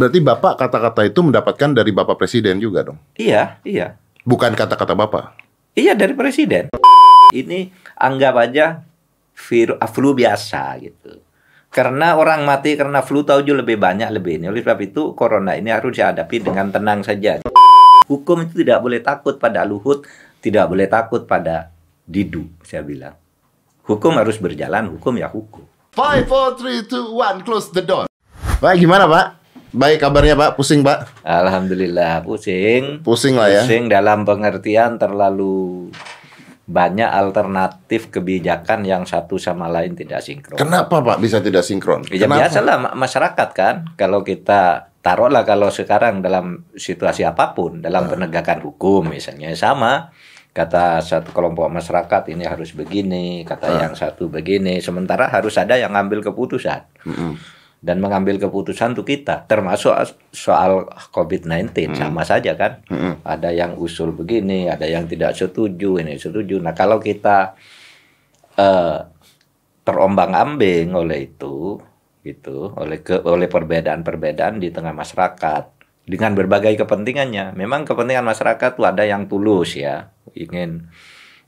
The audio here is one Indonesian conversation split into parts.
Berarti Bapak kata-kata itu mendapatkan dari Bapak Presiden juga dong? Iya, iya. Bukan kata-kata Bapak? Iya dari presiden. Ini anggap aja virus flu biasa gitu. Karena orang mati karena flu tahu jauh lebih banyak lebih ini. Oleh sebab itu corona ini harus dihadapi dengan tenang saja. Hukum itu tidak boleh takut pada Luhut, tidak boleh takut pada Didu, saya bilang. Hukum harus berjalan, hukum ya hukum. Five, four, three, two, one, close the door. Pak, gimana Pak? Baik kabarnya Pak, pusing Pak? Alhamdulillah pusing. Pusing lah ya. Pusing dalam pengertian terlalu banyak alternatif kebijakan yang satu sama lain tidak sinkron. Kenapa Pak bisa tidak sinkron? Ya Kenapa? biasalah ma- masyarakat kan kalau kita taruhlah kalau sekarang dalam situasi apa pun dalam penegakan hukum misalnya sama kata satu kelompok masyarakat ini harus begini kata yang satu begini sementara harus ada yang ngambil keputusan Mm-mm. Dan mengambil keputusan untuk kita termasuk soal COVID-19 sama saja kan. Mm-mm. ada yang usul begini ada yang tidak setuju ini setuju. Nah kalau kita eh, terombang-ambing oleh itu gitu oleh ke oleh perbedaan-perbedaan di tengah masyarakat dengan berbagai kepentingannya. Memang kepentingan masyarakat tuh ada yang tulus ya ingin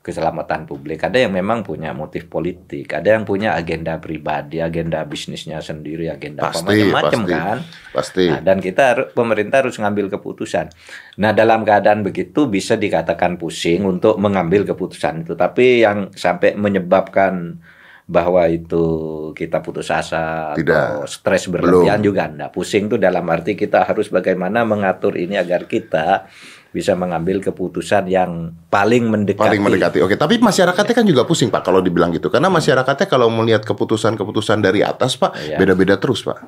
keselamatan publik ada yang memang punya motif politik ada yang punya agenda pribadi agenda bisnisnya sendiri agenda macam-macam kan Pasti. Nah, dan kita pemerintah harus mengambil keputusan. Nah, dalam keadaan begitu bisa dikatakan pusing untuk mengambil keputusan itu. Tapi yang sampai menyebabkan bahwa itu kita putus asa Tidak. atau stres berlebihan juga enggak. Pusing itu dalam arti kita harus bagaimana mengatur ini agar kita bisa mengambil keputusan yang paling mendekati. Paling mendekati. Oke, tapi masyarakatnya kan juga pusing Pak kalau dibilang gitu. Karena masyarakatnya kalau melihat keputusan-keputusan dari atas Pak, Iya. beda-beda terus Pak.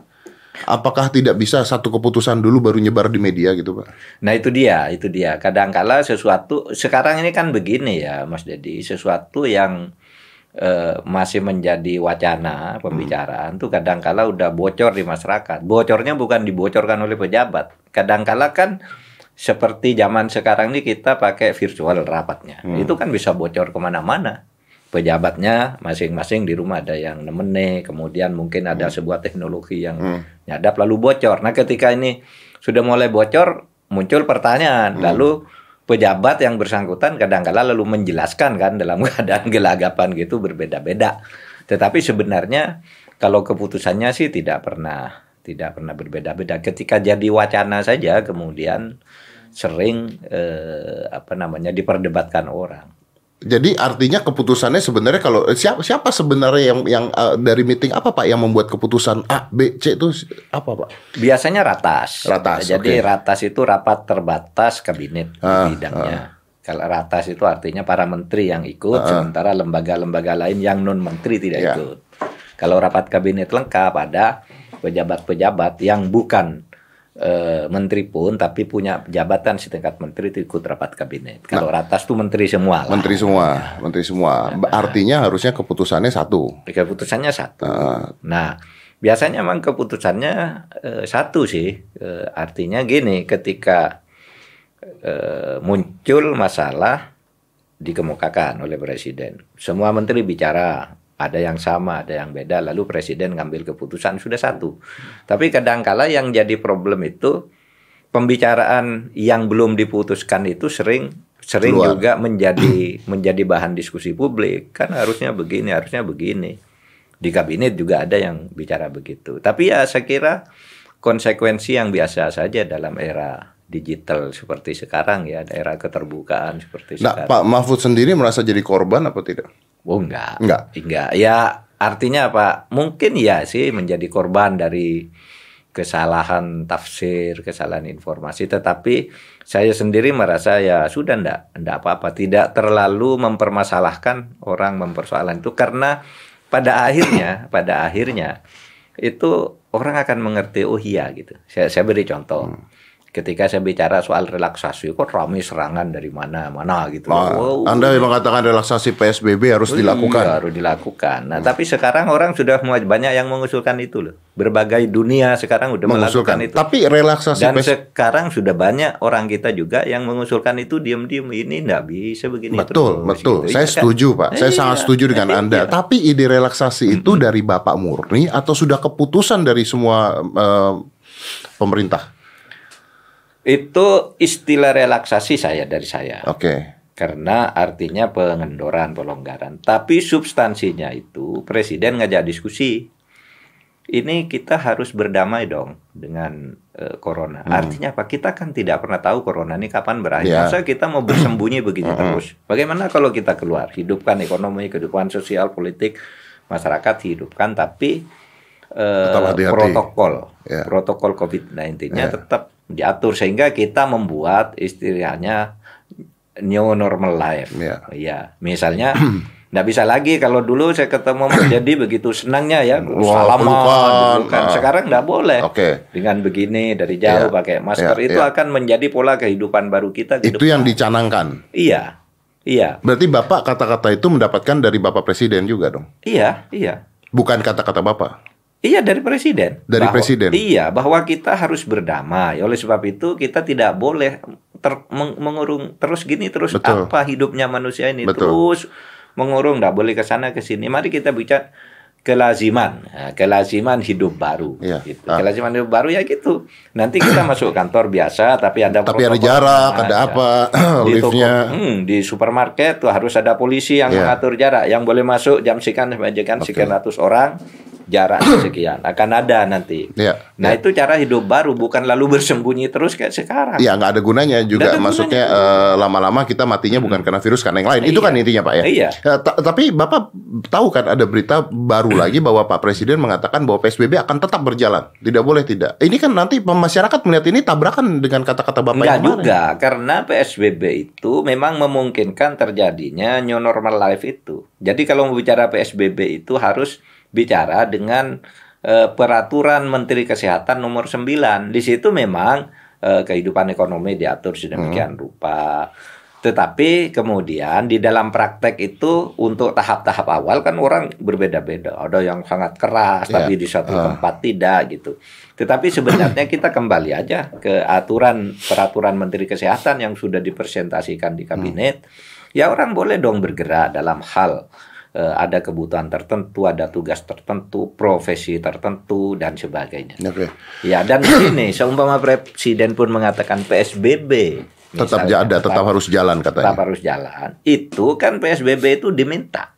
Apakah tidak bisa satu keputusan dulu baru nyebar di media gitu Pak? Nah itu dia, itu dia. Kadangkala sesuatu sekarang ini kan begini ya, Mas Dedi, sesuatu yang eh, masih menjadi wacana pembicaraan tuh kadangkala udah bocor di masyarakat. Bocornya bukan dibocorkan oleh pejabat. Kadangkala kan seperti zaman sekarang ini kita pakai virtual rapatnya. Itu kan bisa bocor ke mana-mana. Pejabatnya masing-masing di rumah ada yang nemene, kemudian mungkin ada sebuah teknologi yang nyadap lalu bocor. Nah ketika ini sudah mulai bocor, muncul pertanyaan. Lalu pejabat yang bersangkutan kadang-kala lalu menjelaskan kan dalam keadaan gelagapan gitu berbeda-beda. Tetapi sebenarnya kalau keputusannya sih tidak pernah tidak pernah berbeda-beda. Ketika jadi wacana saja kemudian sering eh, apa namanya diperdebatkan orang. Jadi artinya keputusannya sebenarnya kalau eh, siapa siapa sebenarnya yang yang eh, dari meeting apa Pak yang membuat keputusan A, B, C itu apa Pak? Biasanya ratas. Ratas, Jadi oke. ratas itu rapat terbatas kabinet Ah, bidangnya. Kalau ratas itu artinya para menteri yang ikut, sementara lembaga-lembaga lain yang non menteri tidak Ya. ikut. Kalau rapat kabinet lengkap ada pejabat-pejabat yang bukan eh, menteri pun tapi punya jabatan setingkat menteri itu ikut rapat kabinet. Kalau ratas itu menteri semua. lah. Nah. Menteri semua, menteri semua. Artinya harusnya keputusannya satu. Keputusannya satu. Ah. Nah, biasanya memang keputusannya eh, satu sih. Eh, artinya gini, ketika eh, muncul masalah dikemukakan oleh presiden, semua menteri bicara, ada yang sama, ada yang beda, lalu presiden ngambil keputusan sudah satu. Tapi kadangkala yang jadi problem itu pembicaraan yang belum diputuskan itu sering sering Keluar. juga menjadi menjadi bahan diskusi publik kan harusnya begini harusnya begini di kabinet juga ada yang bicara begitu tapi ya saya kira konsekuensi yang biasa saja dalam era digital seperti sekarang ya era keterbukaan seperti Nah, sekarang Pak Mahfud sendiri merasa jadi korban apa tidak? Oh enggak. Enggak. enggak. Ya artinya apa? Mungkin ya sih menjadi korban dari kesalahan tafsir, kesalahan informasi, tetapi saya sendiri merasa ya sudah ndak, ndak apa-apa, tidak terlalu mempermasalahkan orang mempersoalkan itu. Karena pada akhirnya, pada akhirnya itu orang akan mengerti oh iya gitu. Saya saya beri contoh. Ketika saya bicara soal relaksasi, kok ramai serangan dari mana mana gitu. Ah, Oh, Anda mengatakan relaksasi PSBB harus Oh dilakukan. Iya, harus dilakukan. Nah, tapi sekarang orang sudah banyak yang mengusulkan itu loh. Berbagai dunia sekarang sudah mengusulkan. melakukan itu. Tapi relaksasi Dan PSBB sekarang sudah banyak orang kita juga yang mengusulkan itu diam-diam ini enggak bisa begini Betul, terus, betul. gitu. Saya Iya kan? setuju, Pak. Saya Iya. sangat setuju dengan Anda. Iya. Tapi ide relaksasi itu dari Bapak murni atau sudah keputusan dari semua eh, pemerintah? Itu istilah relaksasi saya dari saya. Oke. Karena artinya pengendoran, pelonggaran. Tapi substansinya itu presiden ngajak diskusi. Ini kita harus berdamai dong dengan eh, corona. Artinya apa? Kita kan tidak pernah tahu corona ini kapan berakhir. Ya. Masa kita mau bersembunyi begini terus? Bagaimana kalau kita keluar, hidupkan ekonomi, kehidupan sosial, politik, masyarakat hidupkan, tapi Tetap hati-hati. protokol, Ya. protokol COVID-19-nya Ya. tetap diatur sehingga kita membuat istilahnya new normal life. Ya. Iya, misalnya nggak bisa lagi kalau dulu saya ketemu Mas jadi begitu senangnya ya Wah, salaman pelukan. dulu kan. Ah. Sekarang nggak boleh. Oke. Dengan begini dari jauh Iya. pakai masker Iya, itu iya. akan menjadi pola kehidupan baru kita ke Itu yang dicanangkan. Iya. Iya. Berarti Bapak kata-kata itu mendapatkan dari Bapak Presiden juga dong. Iya, iya. Bukan kata-kata Bapak. Iya dari presiden. Dari presiden. Iya, bahwa kita harus berdamai. Oleh sebab itu kita tidak boleh ter- meng- mengurung terus gini terus Betul. apa hidupnya manusia ini Betul. terus mengurung, tidak boleh ke sana ke sini. Mari kita bicara kelaziman, Nah, kelaziman hidup baru. Iya. Gitu. Ah. Kelaziman hidup baru ya gitu. Nanti kita masuk kantor biasa, tapi ada Tapi ada jarak, ada apa, di toko, liftnya. hmm, di supermarket tuh harus ada polisi yang Iya. mengatur jarak. Yang boleh masuk jam sekian sampai jam Oke. sekian ratus orang, jarak sekian. Akan ada nanti. Iya. Nah itu cara hidup baru, bukan lalu bersembunyi terus kayak sekarang. Iya nggak ada gunanya juga. Ada Maksudnya eh, lama-lama kita matinya bukan karena virus karena yang lain. Itu Iya. kan intinya Pak ya. Iya. Eh, ta- tapi Bapak tahu kan ada berita baru lagi bahwa Pak Presiden mengatakan bahwa PSBB akan tetap berjalan. Tidak boleh tidak. Ini kan nanti masyarakat melihat ini tabrakan dengan kata-kata Bapak Enggak yang juga, karena PSBB itu memang memungkinkan terjadinya new normal life itu. Jadi kalau mau bicara PSBB itu harus bicara dengan eh, peraturan Menteri Kesehatan nomor 9. Di situ memang eh, kehidupan ekonomi diatur sedemikian rupa. Tetapi kemudian di dalam praktek itu untuk tahap-tahap awal kan orang berbeda-beda. Ada yang sangat keras Iya. tapi di satu Ah. tempat tidak gitu. Tetapi sebenarnya kita kembali aja ke aturan peraturan Menteri Kesehatan yang sudah dipresentasikan di kabinet. Ya orang boleh dong bergerak dalam hal ada kebutuhan tertentu, ada tugas tertentu, profesi tertentu dan sebagainya. Oke. Ya dan ini seumpama presiden pun mengatakan PSBB Tetap misalnya, ada, tetap harus jalan tetap katanya. harus jalan. Itu kan PSBB itu diminta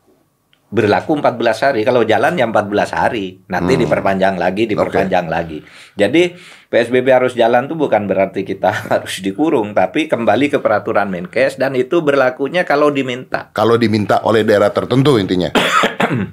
berlaku 14 hari. Kalau jalan ya 14 hari. Nanti Hmm. diperpanjang lagi, diperpanjang lagi. Jadi PSBB harus jalan tuh bukan berarti kita harus dikurung, tapi kembali ke peraturan Menkes dan itu berlakunya kalau diminta. Kalau diminta oleh daerah tertentu intinya.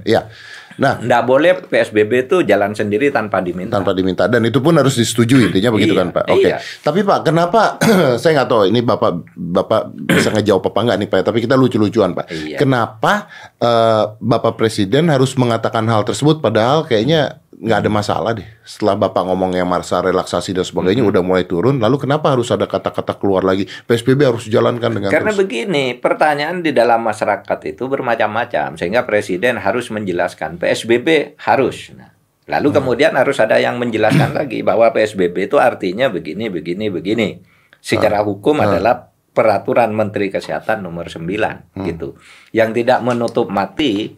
Iya. Nah, Nggak boleh PSBB itu jalan sendiri tanpa diminta. tanpa diminta dan itu pun harus disetujui intinya begitu Iya, kan Pak. Oke. iya. Tapi Pak, kenapa saya nggak tahu ini Bapak Bapak bisa ngejawab apa enggak nih Pak, tapi kita lucu-lucuan Pak. Iya. Kenapa eh, Bapak Presiden harus mengatakan hal tersebut padahal kayaknya nggak ada masalah deh. Setelah Bapak ngomong yang masa relaksasi dan sebagainya Mm-hmm. udah mulai turun, lalu kenapa harus ada kata-kata keluar lagi? PSBB harus dijalankan dengan Karena terus. begini, pertanyaan di dalam masyarakat itu bermacam-macam, sehingga presiden harus menjelaskan PSBB harus. Nah, lalu kemudian harus ada yang menjelaskan lagi bahwa PSBB itu artinya begini, begini, begini. Secara hukum adalah peraturan Menteri Kesehatan nomor 9 gitu. Yang tidak menutup mati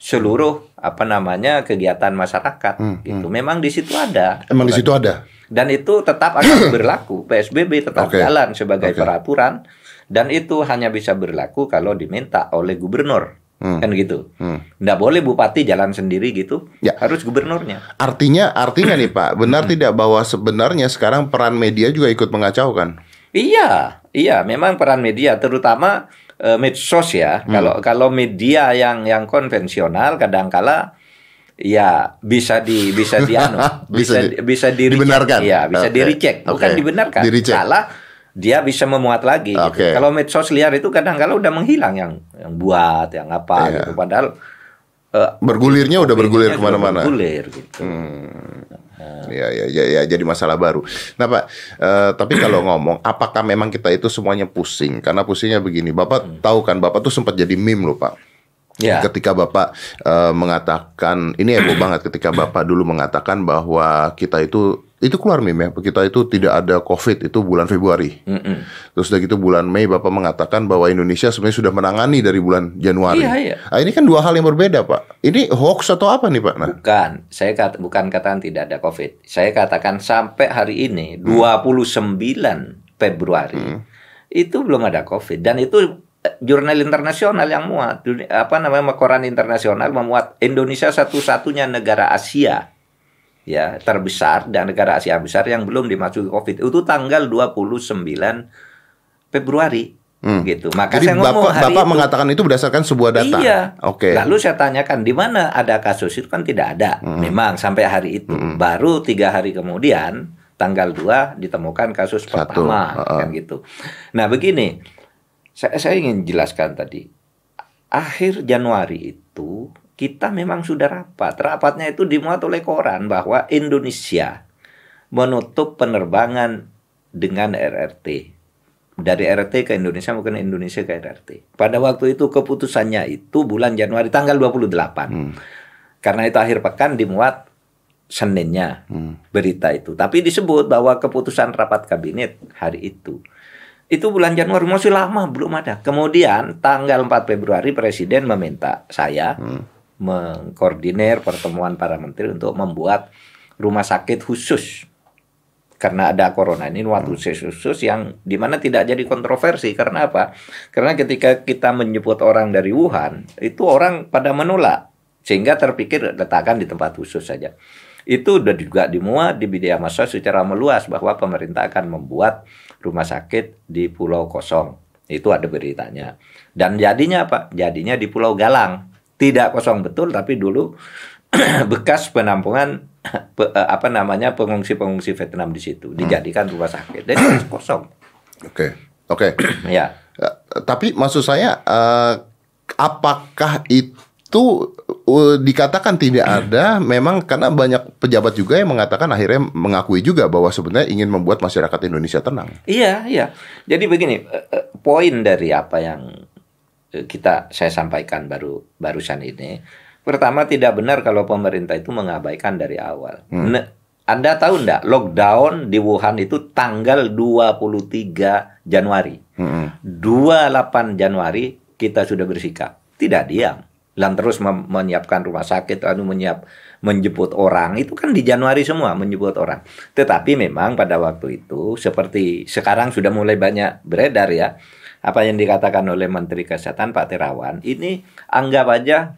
seluruh apa namanya kegiatan masyarakat gitu. Memang di situ ada. Emang di situ ada. Dan itu tetap akan berlaku. PSBB tetap Oke. jalan sebagai Oke. peraturan dan itu hanya bisa berlaku kalau diminta oleh gubernur. Hmm. Kan gitu. Hmm. Nggak boleh bupati jalan sendiri gitu. Ya. Harus gubernurnya. Artinya artinya nih Pak, benar tidak bahwa sebenarnya sekarang peran media juga ikut mengacaukan? Iya, iya, memang peran media terutama eh, medsos ya. Hmm. Kalau kalau media yang yang konvensional kadangkala ya bisa di bisa dianu, Bisa bisa di- bisa di dibenarkan. Iya, bisa Oke. di bukan Oke. dibenarkan. Di-recheck. Salah dia bisa memuat lagi. gitu. Oke. Kalau medsos liar itu kadang-kala udah menghilang yang yang buat, yang apa Iya. gitu. Padahal eh, Bergulirnya udah bergulir ke mana-mana. Bergulir gitu. Ya, ya, ya, ya, jadi masalah baru. Nah, Pak, eh, tapi kalau ngomong, apakah memang kita itu semuanya pusing? Karena pusingnya begini, Bapak tahu kan, Bapak tuh sempat jadi meme loh, Pak. Ya. Ketika Bapak eh, mengatakan ini heboh banget ketika Bapak dulu mengatakan bahwa kita itu itu keluar meme ya, kita itu tidak ada COVID itu bulan Februari. Mm-mm. Terus udah gitu bulan Mei Bapak mengatakan bahwa Indonesia sebenarnya sudah menangani dari bulan Januari. Iya, iya. Nah, ini kan dua hal yang berbeda, Pak. Ini hoax atau apa nih, Pak? Nah, Bukan, saya kata, bukan katakan tidak ada COVID. Saya katakan sampai hari ini Hmm. 29 Februari itu belum ada COVID dan itu jurnal internasional yang muat Duni- apa namanya koran internasional memuat Indonesia satu-satunya negara Asia ya terbesar dan negara Asia besar yang belum dimasuki COVID itu tanggal 29 Februari Hmm. gitu. Maka jadi saya ngomong Bapak, hari Bapak itu. mengatakan itu berdasarkan sebuah data. Iya. Oke. Lalu saya tanyakan di mana ada kasus itu kan tidak ada. Memang sampai hari itu. Baru tiga hari kemudian tanggal 2 ditemukan kasus Satu. pertama Heeh. kan gitu. Nah begini, saya, saya ingin jelaskan tadi. Akhir Januari itu kita memang sudah rapat. Rapatnya itu dimuat oleh koran bahwa Indonesia menutup penerbangan dengan RRT dari RRT ke Indonesia bukan Indonesia ke RRT. Pada waktu itu keputusannya itu bulan Januari tanggal 28. Hmm. Karena itu akhir pekan dimuat Seninnya Hmm. berita itu. Tapi disebut bahwa keputusan rapat kabinet hari itu. Itu bulan Januari masih lama belum ada. Kemudian tanggal 4 Februari presiden meminta saya Hmm. mengkoordinir pertemuan para menteri untuk membuat rumah sakit khusus karena ada corona ini waktu khusus yang di mana tidak jadi kontroversi karena apa? Karena ketika kita menyebut orang dari Wuhan itu orang pada menolak sehingga terpikir letakkan di tempat khusus saja. Itu sudah juga dimuat di media massa secara meluas bahwa pemerintah akan membuat rumah sakit di Pulau Kosong. Itu ada beritanya. Dan jadinya apa? Jadinya di Pulau Galang. Tidak kosong betul tapi dulu bekas penampungan pe- eh, apa namanya pengungsi-pengungsi Vietnam di situ dijadikan rumah sakit. Jadi kosong. Oke. Oke. Ya. Eh, tapi maksud saya eh, apakah itu dikatakan tidak ada memang karena banyak pejabat juga yang mengatakan akhirnya mengakui juga bahwa sebenarnya ingin membuat masyarakat Indonesia tenang. Iya, iya. Jadi begini, eh, eh, poin dari apa yang eh, kita saya sampaikan baru barusan ini, pertama tidak benar kalau pemerintah itu mengabaikan dari awal. Ne- anda tahu enggak lockdown di Wuhan itu tanggal 23 Januari. Mm-mm. 28 Januari kita sudah bersikap tidak diam dan terus menyiapkan rumah sakit lalu menyiap menjemput orang. Itu kan di Januari semua menjemput orang. Tetapi memang pada waktu itu seperti sekarang sudah mulai banyak beredar ya apa yang dikatakan oleh Menteri Kesehatan Pak Terawan ini anggap aja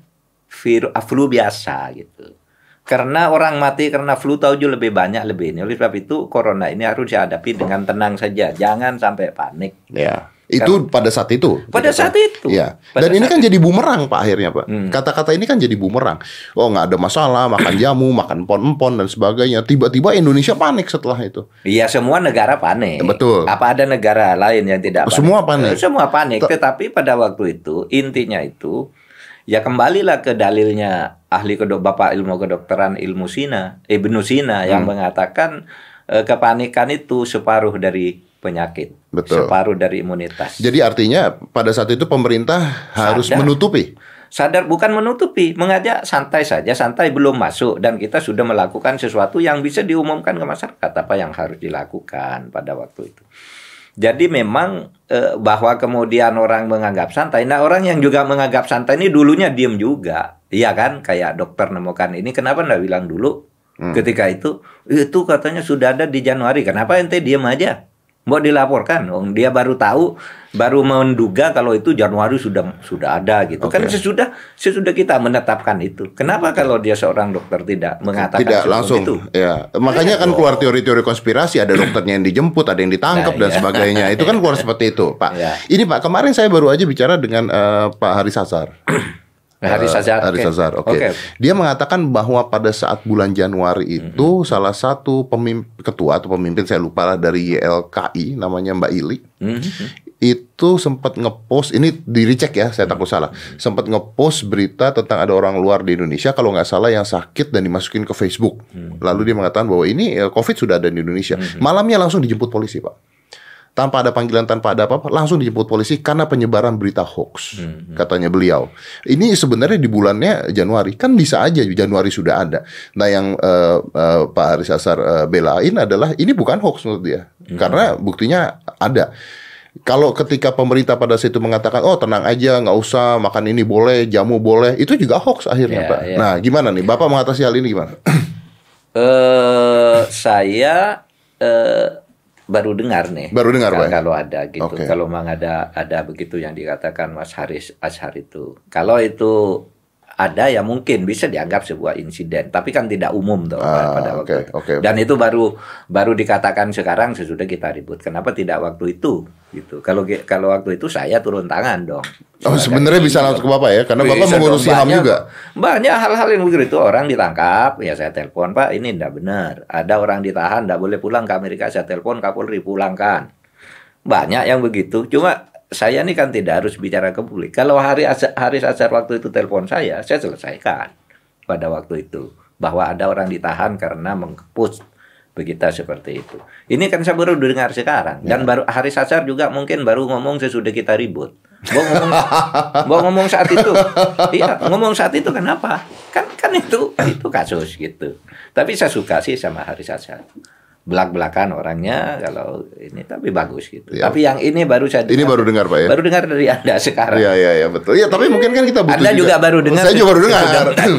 virus flu biasa gitu. Karena orang mati karena flu tahu jauh lebih banyak lebih ini oleh sebab itu corona ini harus dihadapi dengan tenang saja. Jangan sampai panik. Ya. Itu pada saat itu. pada saat itu Iya. Pada Dan ini kan jadi bumerang Pak akhirnya Pak. Hmm. Kata-kata ini kan jadi bumerang. Oh nggak ada masalah, makan jamu, makan pon-pon dan sebagainya. Tiba-tiba Indonesia panik setelah itu. Iya semua negara panik. Betul. Apa ada negara lain yang tidak panik? Semua panik. Eh, Semua panik. Te- Tetapi pada waktu itu intinya itu ya kembalilah ke dalilnya ahli kedok Bapak ilmu kedokteran ilmu Sina Ibnu Sina yang Hmm. mengatakan eh, kepanikan itu separuh dari penyakit, Betul. separuh dari imunitas. Jadi artinya pada saat itu pemerintah harus Sadar. menutupi. sadar bukan menutupi, mengajak santai saja, santai belum masuk dan kita sudah melakukan sesuatu yang bisa diumumkan ke masyarakat apa yang harus dilakukan pada waktu itu. Jadi memang eh, bahwa kemudian orang menganggap santai. Nah orang yang juga menganggap santai ini dulunya diem juga, iya kan? Kayak dokter nemukan ini, kenapa nggak bilang dulu? Ketika itu, itu katanya sudah ada di Januari. Kenapa ente diem aja? Mau dilaporkan, oh, dia baru tahu, baru menduga kalau itu Januari sudah sudah ada gitu. Kan Oke. sesudah sesudah kita menetapkan itu. Kenapa kalau dia seorang dokter tidak mengatakan Tidak langsung. itu? Ya. Makanya kan keluar teori-teori konspirasi ada dokternya yang dijemput, ada yang ditangkap Nah, dan iya. sebagainya. Itu kan keluar seperti itu, Pak. Iya. Ini Pak, kemarin saya baru aja bicara dengan eh, Pak Haris Azhar. Haris Eh, Azhar. Haris oke. Azhar, oke. Oke. Dia mengatakan bahwa pada saat bulan Januari itu salah satu pemimpin ketua atau pemimpin saya lupa lah dari YLKI namanya Mbak Ili Mhm. itu sempat ngepost ini di recheck ya saya takut salah sempat ngepost berita tentang ada orang luar di Indonesia kalau nggak salah yang sakit dan dimasukin ke Facebook lalu dia mengatakan bahwa ini eh, COVID sudah ada di Indonesia malamnya langsung dijemput polisi pak tanpa ada panggilan tanpa ada apa-apa langsung dijemput polisi karena penyebaran berita hoax Hmm, katanya beliau. Ini sebenarnya di bulannya Januari. Kan bisa aja Januari sudah ada. Nah yang eh, eh, Pak Haris Asar eh, belain adalah ini bukan hoax menurut dia. Hmm. karena buktinya ada. Kalau ketika pemerintah pada saat itu mengatakan oh tenang aja nggak usah makan ini boleh jamu boleh itu juga hoax akhirnya Ya, Pak. ya. nah gimana nih? Bapak mengatasi hal ini gimana? Eh, saya eh, baru dengar nih. Baru dengar, Kalau- Pak, ya? Kalau ada gitu. Oke. Kalau memang ada ada begitu yang dikatakan Mas Haris Ashar itu. Kalau itu ada ya mungkin bisa dianggap sebuah insiden, tapi kan tidak umum tuh Ah, pada waktu itu. oke. Dan itu baru baru dikatakan sekarang sesudah kita ribut. Kenapa tidak waktu itu? Gitu. Kalau kalau waktu itu saya turun tangan dong. oh sebenarnya bisa langsung ke Bapak ya karena Bapak Bisa mengurusi HAM juga Banyak hal-hal yang begitu orang ditangkap, ya saya telepon Pak, ini tidak benar. Ada orang ditahan, tidak boleh pulang ke Amerika, saya telepon Kapolri pulangkan. Banyak yang begitu. Cuma saya ini kan tidak harus bicara ke publik. Kalau hari Haris Azhar waktu itu telepon saya, saya selesaikan pada waktu itu bahwa ada orang ditahan karena mengepus begitu seperti itu. Ini kan saya baru dengar sekarang dan baru Haris Azhar juga mungkin baru ngomong sesudah kita ribut. Gua ngomong, gua ngomong saat itu, iya ngomong saat itu kenapa? Kan kan itu itu kasus gitu. Tapi saya suka sih sama Haris Azhar. Belak-belakan orangnya kalau ini tapi bagus gitu. Ya. Tapi yang ini baru saya ini baru dengar Pak ya baru dengar dari Anda sekarang. Iya iya iya betul. Iya tapi mungkin kan kita butuh Anda juga baru dengar. Saya juga baru dengar.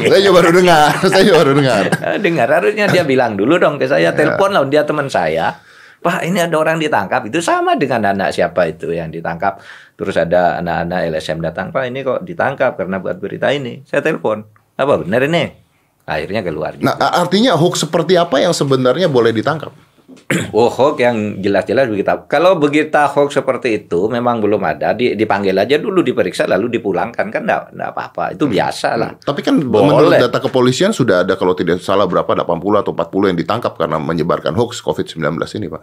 saya juga baru dengar. Saya juga baru dengar. Eh, dengar harusnya dia bilang dulu dong ke saya telepon lah dia teman saya Pak ini ada orang ditangkap itu sama dengan anak siapa itu yang ditangkap terus ada anak-anak LSM datang Pak ini kok ditangkap karena buat berita ini saya telepon apa benar ini akhirnya keluar juga. Nah artinya hoax seperti apa yang sebenarnya boleh ditangkap? oh hoax yang jelas-jelas begitu kalau begitu hoax seperti itu memang belum ada di- dipanggil aja dulu diperiksa lalu dipulangkan kan enggak, apa-apa itu biasa lah Tapi kan Boleh. menurut data kepolisian sudah ada kalau tidak salah berapa 80 atau 40 yang ditangkap karena menyebarkan hoax COVID-19 ini, Pak.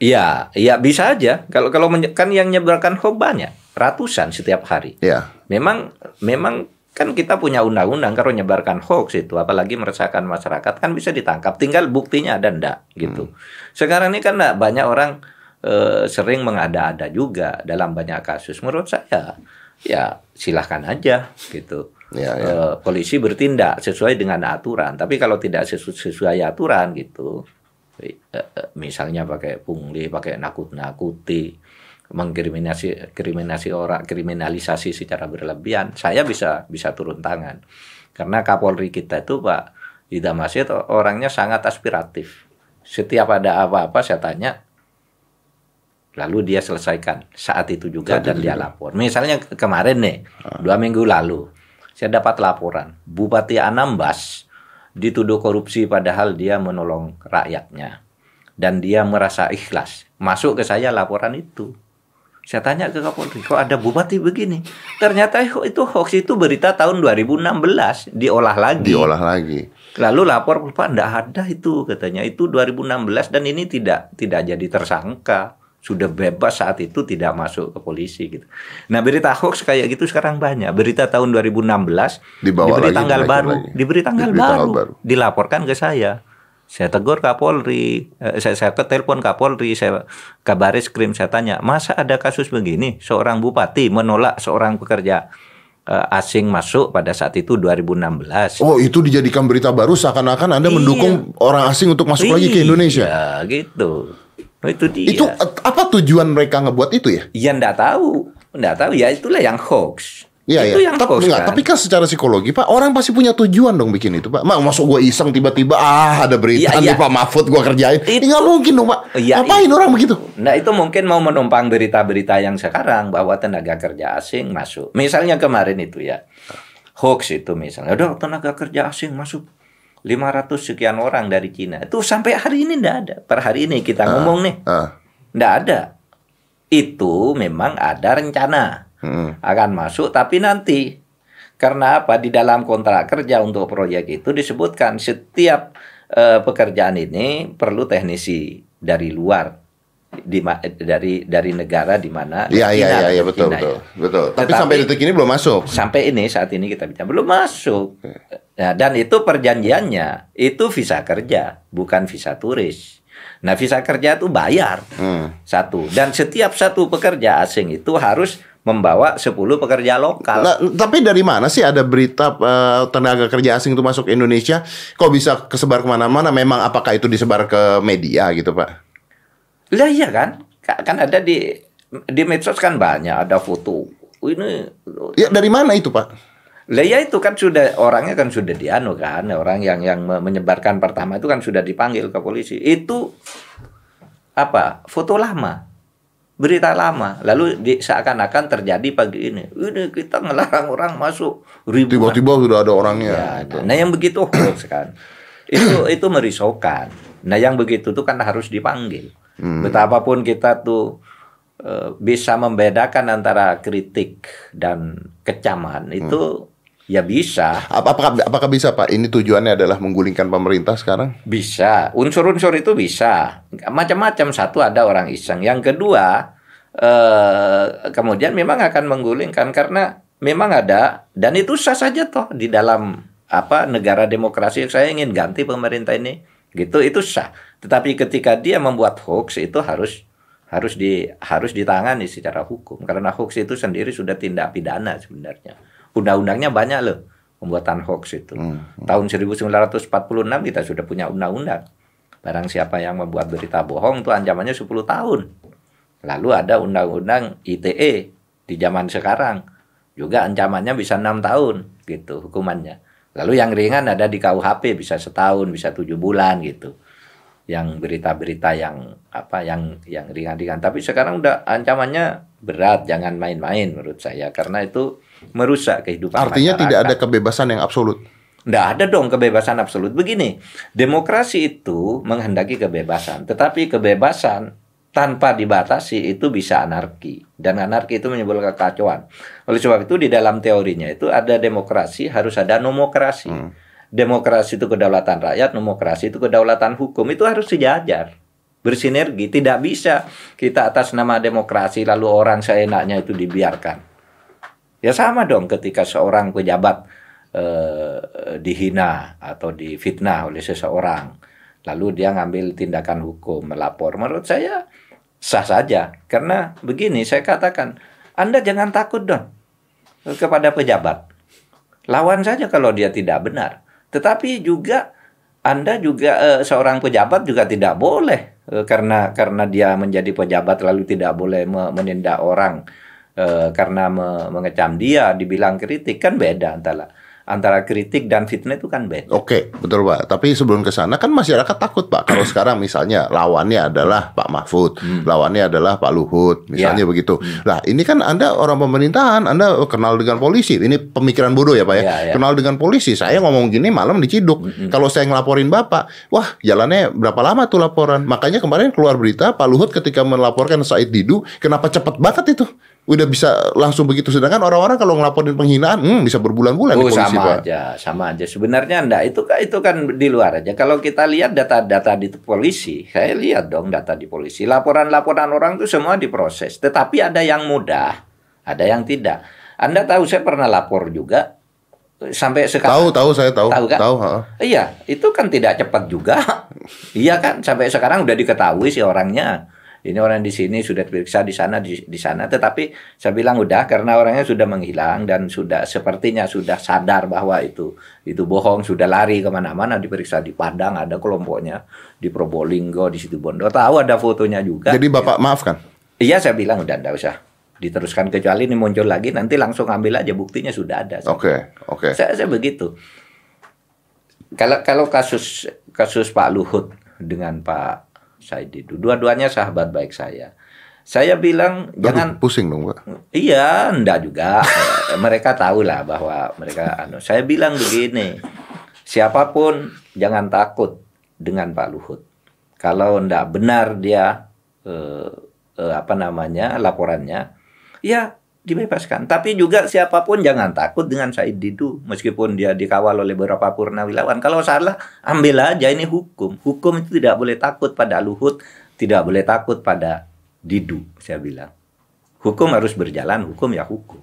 Iya, iya bisa aja. Kalau kalau kan yang menyebarkan hoax banyak, ratusan setiap hari. Ya. Memang memang kan kita punya undang-undang kalau menyebarkan hoax itu apalagi meresahkan masyarakat kan bisa ditangkap tinggal buktinya ada ndak gitu. Sekarang ini kan nggak banyak orang eh, sering mengada-ada juga dalam banyak kasus. Menurut saya ya silahkan aja gitu. Ya, ya. Eh, polisi bertindak sesuai dengan aturan. Tapi kalau tidak sesu- sesuai aturan gitu, eh, eh, misalnya pakai pungli, pakai nakut-nakuti, mengkriminasi kriminasi orang, kriminalisasi secara berlebihan, saya bisa bisa turun tangan. Karena Kapolri kita itu Pak Idam Asyid orangnya sangat aspiratif. Setiap ada apa-apa saya tanya, lalu dia selesaikan saat itu juga Saat dan itu dia juga. lapor. Misalnya ke- kemarin nih, dua minggu lalu, saya dapat laporan Bupati Anambas dituduh korupsi padahal dia menolong rakyatnya dan dia merasa ikhlas. Masuk ke saya laporan itu. Saya tanya ke Kapolri, kok ada bupati begini? Ternyata itu hoax itu berita tahun 2016 diolah lagi. Diolah lagi. Lalu lapor Pak enggak ada itu katanya. Itu 2016 dan ini tidak tidak jadi tersangka. Sudah bebas saat itu tidak masuk ke polisi gitu. Nah, berita hoax kayak gitu sekarang banyak. Berita tahun 2016 Dibawa diberi lagi, tanggal baru, lagi. diberi tanggal Diberi tanggal baru, baru. dilaporkan ke saya. Saya tegur Kapolri, eh, saya, saya telepon Kapolri, saya kabaris krim saya tanya, masa ada kasus begini? Seorang bupati menolak seorang pekerja eh, asing masuk pada saat itu 2016. Oh, itu dijadikan berita baru seakan-akan Anda Iya. mendukung orang asing untuk masuk lagi ke Indonesia. Iya, gitu. Oh, itu dia. Itu eh, apa tujuan mereka ngebuat itu ya? Ya enggak tahu. Enggak tahu ya itulah yang hoax. Iya, itu iya. yang Tapi, enggak, kan. tapi kan secara psikologi, Pak, orang pasti punya tujuan dong bikin itu, Pak. Mak, masuk gue iseng tiba-tiba, ah ada berita Iya, nih iya. Pak Mahfud gue kerjain. Ini Itu- nggak mungkin dong, Pak. Iya, Ngapain orang begitu? Nah itu mungkin mau menumpang berita-berita yang sekarang bahwa tenaga kerja asing masuk. Misalnya kemarin itu ya hoax itu misalnya, ada tenaga kerja asing masuk 500 sekian orang dari Cina. Itu sampai hari ini enggak ada. Per hari ini kita ngomong nih, Ah, enggak ada. Itu memang ada rencana mm. akan masuk tapi nanti karena apa di dalam kontrak kerja untuk proyek itu disebutkan setiap eh, pekerjaan ini perlu teknisi dari luar di dari dari negara di mana Iya, iya, iya, iya, betul, betul, ya. betul. Tapi Tetapi- sampai detik ini belum masuk. sampai ini saat ini kita bicara belum masuk nah, dan itu perjanjiannya itu visa kerja bukan visa turis Nah, visa kerja itu bayar. Hmm. Satu. Dan setiap satu pekerja asing itu harus membawa 10 pekerja lokal. Nah, tapi dari mana sih ada berita eh, tenaga kerja asing itu masuk Indonesia? Kok bisa kesebar ke mana-mana? Memang apakah itu disebar ke media gitu, Pak? Lah iya kan? Ka- Kan ada di di medsos kan banyak ada foto. Ini Ya dari mana itu, Pak? Lah ya itu kan sudah orangnya kan sudah dianu kan orang yang yang me- menyebarkan pertama itu kan sudah dipanggil ke polisi itu apa foto lama berita lama lalu di, seakan-akan terjadi pagi ini ini kita ngelarang orang masuk ribuan Tiba-tiba sudah ada orangnya. Ya, ada. Nah yang begitu hoax kan, itu itu merisaukan. Nah yang begitu tuh kan harus dipanggil. Betapapun kita tuh eh, bisa membedakan antara kritik dan kecaman itu ya bisa, Ap- Apakah apakah bisa Pak? Ini tujuannya adalah menggulingkan pemerintah sekarang? bisa. Unsur-unsur itu bisa. Macam-macam. Satu ada orang iseng. Yang kedua eh, kemudian memang akan menggulingkan karena memang ada dan itu sah saja toh di dalam apa negara demokrasi saya ingin ganti pemerintah ini gitu itu sah tetapi ketika dia membuat hoax itu harus harus di harus ditangani secara hukum karena hoax itu sendiri sudah tindak pidana sebenarnya undang-undangnya banyak loh pembuatan hoax itu. Tahun 1946 kita sudah punya undang-undang. Barang siapa yang membuat berita bohong itu ancamannya 10 tahun. Lalu ada undang-undang ITE di zaman sekarang. Juga ancamannya bisa enam tahun gitu hukumannya. Lalu yang ringan ada di KUHP bisa setahun bisa tujuh bulan gitu. Yang berita-berita yang apa yang yang ringan-ringan. Tapi sekarang udah ancamannya berat jangan main-main menurut saya. Karena itu merusak kehidupan Artinya masyarakat. tidak ada kebebasan yang absolut. Nggak ada dong kebebasan absolut. Begini, demokrasi itu menghendaki kebebasan, tetapi kebebasan tanpa dibatasi itu bisa anarki dan anarki itu menimbulkan kekacauan. Oleh sebab itu di dalam teorinya itu ada demokrasi harus ada nomokrasi. Demokrasi itu kedaulatan rakyat, nomokrasi itu kedaulatan hukum. Itu harus sejajar, bersinergi. Tidak bisa kita atas nama demokrasi lalu orang seenaknya itu dibiarkan. Ya sama dong ketika seorang pejabat eh, dihina atau difitnah oleh seseorang, lalu dia ngambil tindakan hukum melapor. Menurut saya sah saja, karena begini saya katakan, Anda jangan takut dong kepada pejabat. Lawan saja kalau dia tidak benar. Tetapi juga Anda juga eh, seorang pejabat juga tidak boleh eh, karena karena dia menjadi pejabat lalu tidak boleh me- menindak orang eh, karena me- mengecam dia, dibilang kritik kan beda antara antara kritik dan fitnah itu kan beda. Oke, betul Pak. Tapi sebelum ke sana kan masyarakat takut Pak. Kalau sekarang misalnya lawannya adalah Pak Mahfud, lawannya adalah Pak Luhut, misalnya Ya. begitu. Nah, ini kan Anda orang pemerintahan, Anda kenal dengan polisi. Ini pemikiran bodoh ya Pak ya. Ya, ya. Kenal dengan polisi. Saya ngomong gini malam diciduk. Kalau saya ngelaporin Bapak, wah jalannya berapa lama tuh laporan? Makanya kemarin keluar berita Pak Luhut ketika melaporkan Said Didu, kenapa cepat banget itu? Udah bisa langsung begitu. Sedangkan orang-orang kalau ngelaporin penghinaan, hmm, bisa berbulan-bulan di Oh polisi sama Pak. aja, sama aja. Sebenarnya enggak itu kan itu kan di luar aja. Kalau kita lihat data-data di polisi, saya lihat dong data di polisi. Laporan-laporan orang itu semua diproses. Tetapi ada yang mudah, ada yang tidak. Anda tahu saya pernah lapor juga sampai sekarang. Tahu, tahu saya tahu. Tahu kan? Tahu, ha. Iya, itu kan tidak cepat juga. iya kan, sampai sekarang udah diketahui si orangnya. Ini orang di sini sudah diperiksa di sana di, di sana, tetapi saya bilang udah karena orangnya sudah menghilang dan sudah sepertinya sudah sadar bahwa itu itu bohong, sudah lari ke mana-mana diperiksa di Padang ada kelompoknya di Probolinggo di situ Bondo tahu ada fotonya juga. Jadi Bapak maafkan. Iya saya bilang udah enggak usah diteruskan kecuali ini muncul lagi nanti langsung ambil aja buktinya sudah ada. Oke, oke. Saya, saya begitu. Kalau kalau kasus kasus Pak Luhut dengan Pak Said itu, dua-duanya sahabat baik saya. Saya bilang Aduh, jangan pusing dong, Pak. Iya, enggak juga. Eh, mereka tahu lah bahwa mereka anu. Saya bilang begini, siapa pun jangan takut dengan Pak Luhut. Kalau enggak benar dia eh, eh, apa namanya laporannya, ya dibebaskan. Tapi juga siapa pun jangan takut dengan Said Didu, meskipun dia dikawal oleh beberapa purnawilawan. Kalau salah, ambil aja ini hukum. Hukum itu tidak boleh takut pada Luhut, tidak boleh takut pada Didu, saya bilang. Hukum harus berjalan, hukum ya hukum.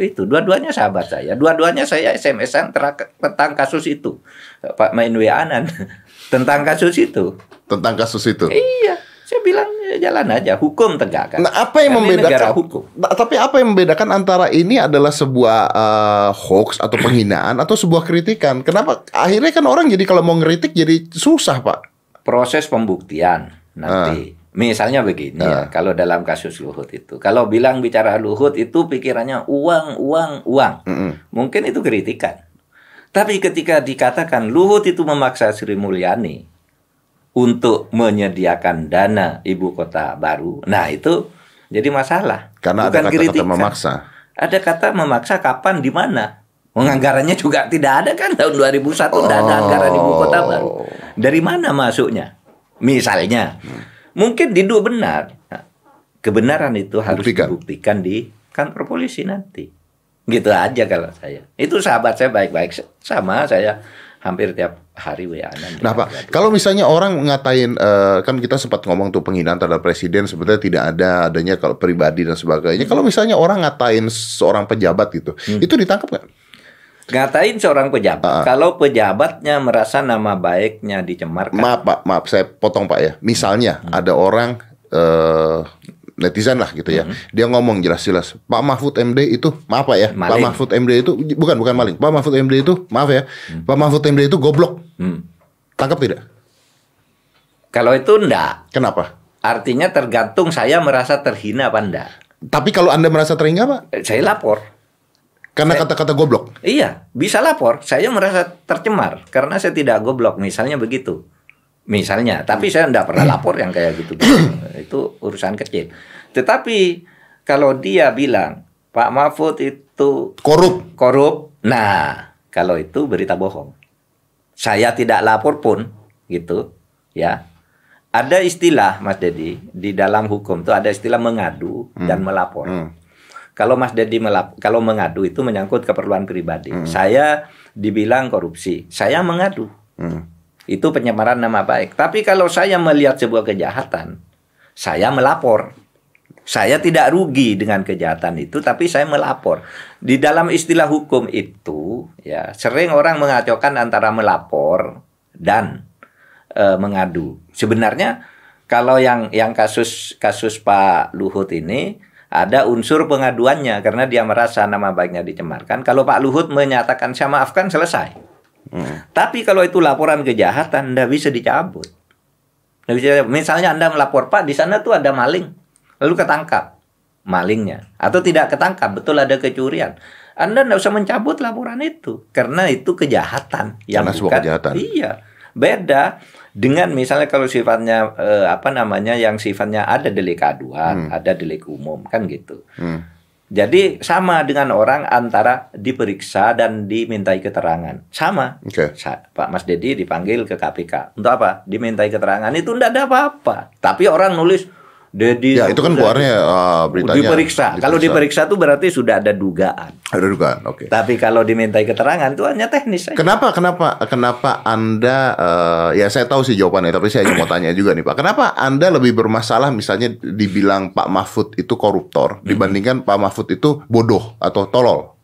Itu dua-duanya sahabat saya. Dua-duanya saya SMS-an tentang kasus itu. Pak Main Anan tentang kasus itu. Tentang kasus itu. Iya, saya bilang ya jalan aja, hukum tegakkan. Nah, apa yang ini membedakan negara hukum? Nah, tapi apa yang membedakan antara ini adalah sebuah eh, hoax atau penghinaan atau sebuah kritikan? Kenapa akhirnya kan orang jadi kalau mau ngeritik jadi susah, Pak? Proses pembuktian nanti. Misalnya begini ya, kalau dalam kasus Luhut itu, kalau bilang bicara Luhut itu pikirannya uang, uang, uang. Mm-mm. Mungkin itu kritikan. Tapi ketika dikatakan Luhut itu memaksa Sri Mulyani untuk menyediakan dana ibu kota baru, nah itu jadi masalah. Karena Bukan ada kata-kata kritikan. memaksa. Ada kata memaksa kapan di mana? Penganggarannya juga tidak ada kan tahun 2001 tidak ada anggaran ibu kota baru. Dari mana masuknya? Misalnya, mungkin Didu benar. Nah, kebenaran itu harus Buktikan. dibuktikan di kantor polisi nanti. Gitu aja kalau saya. Itu sahabat saya baik-baik sama saya hampir tiap hari wa Nah, Pak, kalau misalnya orang ngatain eh, kan kita sempat ngomong tuh penghinaan terhadap presiden sebenarnya tidak ada adanya kalau pribadi dan sebagainya. Kalau misalnya orang ngatain seorang pejabat gitu, Hmm. itu ditangkap nggak? Ngatain seorang pejabat, kalau pejabatnya merasa nama baiknya dicemarkan, Maaf Pak, maaf saya potong Pak ya. Misalnya Hmm. ada orang eh, netizen lah gitu ya. Dia ngomong jelas-jelas, Pak Mahfud MD itu maaf Pak ya. Pak Maling. Mahfud MD itu bukan bukan maling. Pak Mahfud MD itu maaf ya. Pak Mahfud MD itu goblok. Hmm. Tangkap tidak? kalau itu enggak. Kenapa? Artinya tergantung saya merasa terhina apa enggak. Tapi kalau Anda merasa terhingga Pak, Eh, Saya lapor. karena kata-kata goblok. Iya, bisa lapor. Saya merasa tercemar karena saya tidak goblok, misalnya begitu. Misalnya, tapi saya tidak pernah lapor yang kayak gitu. itu urusan kecil. Tetapi kalau dia bilang Pak Mahfud itu Korup. korup, nah kalau itu berita bohong. Saya tidak lapor pun, gitu, ya. Ada istilah Mas Dedi di dalam hukum itu ada istilah mengadu dan melapor. Hmm. Kalau Mas Dedi melap, kalau mengadu itu menyangkut keperluan pribadi. Hmm. Saya dibilang korupsi, saya mengadu. Hmm. Itu pencemaran nama baik. Tapi kalau saya melihat sebuah kejahatan, saya melapor. Saya tidak rugi dengan kejahatan itu, tapi saya melapor. Di dalam istilah hukum itu, ya sering orang mengacaukan antara melapor dan eh, mengadu. Sebenarnya kalau yang yang kasus kasus Pak Luhut ini ada unsur pengaduannya karena dia merasa nama baiknya dicemarkan. Kalau Pak Luhut menyatakan saya maafkan selesai. Tapi kalau itu laporan kejahatan, tidak bisa dicabut. Nggak bisa, misalnya Anda melapor, Pak, di sana tuh ada maling. Lalu ketangkap malingnya. Atau tidak ketangkap, betul ada kecurian. Anda tidak usah mencabut laporan itu. Karena itu kejahatan. Karena sebuah kejahatan. Iya. Beda dengan misalnya kalau sifatnya eh, apa namanya yang sifatnya ada delik aduan, ada delik umum kan gitu. Hmm. Jadi sama dengan orang antara diperiksa dan dimintai keterangan. Sama. Oke. Sa- Pak Mas Dedi dipanggil ke KPK. Untuk apa? Dimintai keterangan. Itu tidak ada apa-apa. Tapi orang nulis Dedi Ya itu kan keluarnya eh, beritanya. diperiksa. Kalau diperiksa itu berarti sudah ada dugaan. Ada dugaan. Oke. Tapi kalau dimintai keterangan itu hanya teknis saja. Kenapa kenapa kenapa Anda eh, ya saya tahu sih jawabannya tapi saya mau tanya juga nih Pak. Kenapa Anda lebih bermasalah misalnya dibilang Pak Mahfud itu koruptor dibandingkan Pak Mahfud itu bodoh atau tolol?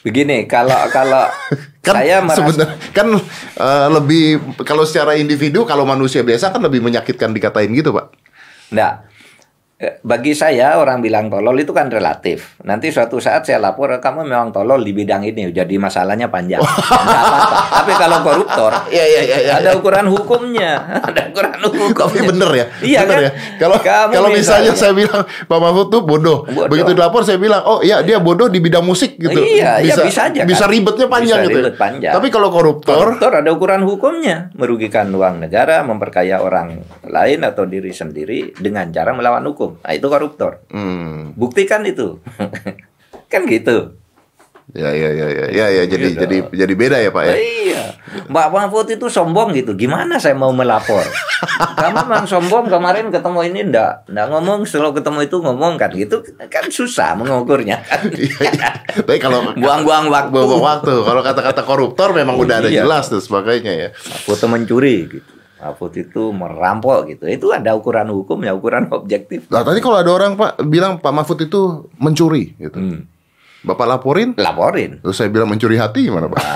Begini, kalau kalau Kan saya merasa sebenarnya kan eh, lebih kalau secara individu kalau manusia biasa kan lebih menyakitkan dikatain gitu, Pak. Enggak. Bagi saya orang bilang tolol itu kan relatif. Nanti suatu saat saya lapor kamu memang tolol di bidang ini, jadi masalahnya panjang. Apa-apa. Tapi kalau koruptor, Iya iya iya ada ukuran hukumnya, ada ukuran hukumnya. Tapi bener ya, Iya bener kan? ya. Kalau Kamu kalau misalnya saya bilang Pak Mahfud tuh bodoh, Bodoh. begitu dilapor saya bilang, oh iya dia bodoh di bidang musik gitu. Iya, iya, bisa aja kan. Bisa ribetnya panjang Bisa gitu. ya. ribet panjang. Tapi kalau koruptor, Koruptor ada ukuran hukumnya, merugikan uang negara, memperkaya orang lain atau diri sendiri dengan cara melawan hukum. Nah, itu koruptor. hmm, Buktikan itu. kan gitu. ya ya ya ya ya, ya jadi Gitu. jadi jadi beda ya Pak ya. Iya. Mbak Mahfud itu sombong gitu. Gimana saya mau melapor? Kamu memang sombong kemarin ketemu ini ndak ndak ngomong selalu ketemu itu ngomong kan gitu kan susah mengukurnya kan. Iya, iya. Tapi kalau Buang-buang waktu. buang waktu, kalau kata-kata koruptor memang udah ada Iya. jelas dan sebagainya ya. Mahfud mencuri gitu. Mahfud itu merampok gitu. Itu ada ukuran hukum ya, ukuran objektif. Nah tadi kalau ada orang Pak bilang Pak Mahfud itu mencuri gitu. Hmm. Bapak laporin? Laporin. Terus saya bilang mencuri hati gimana Pak?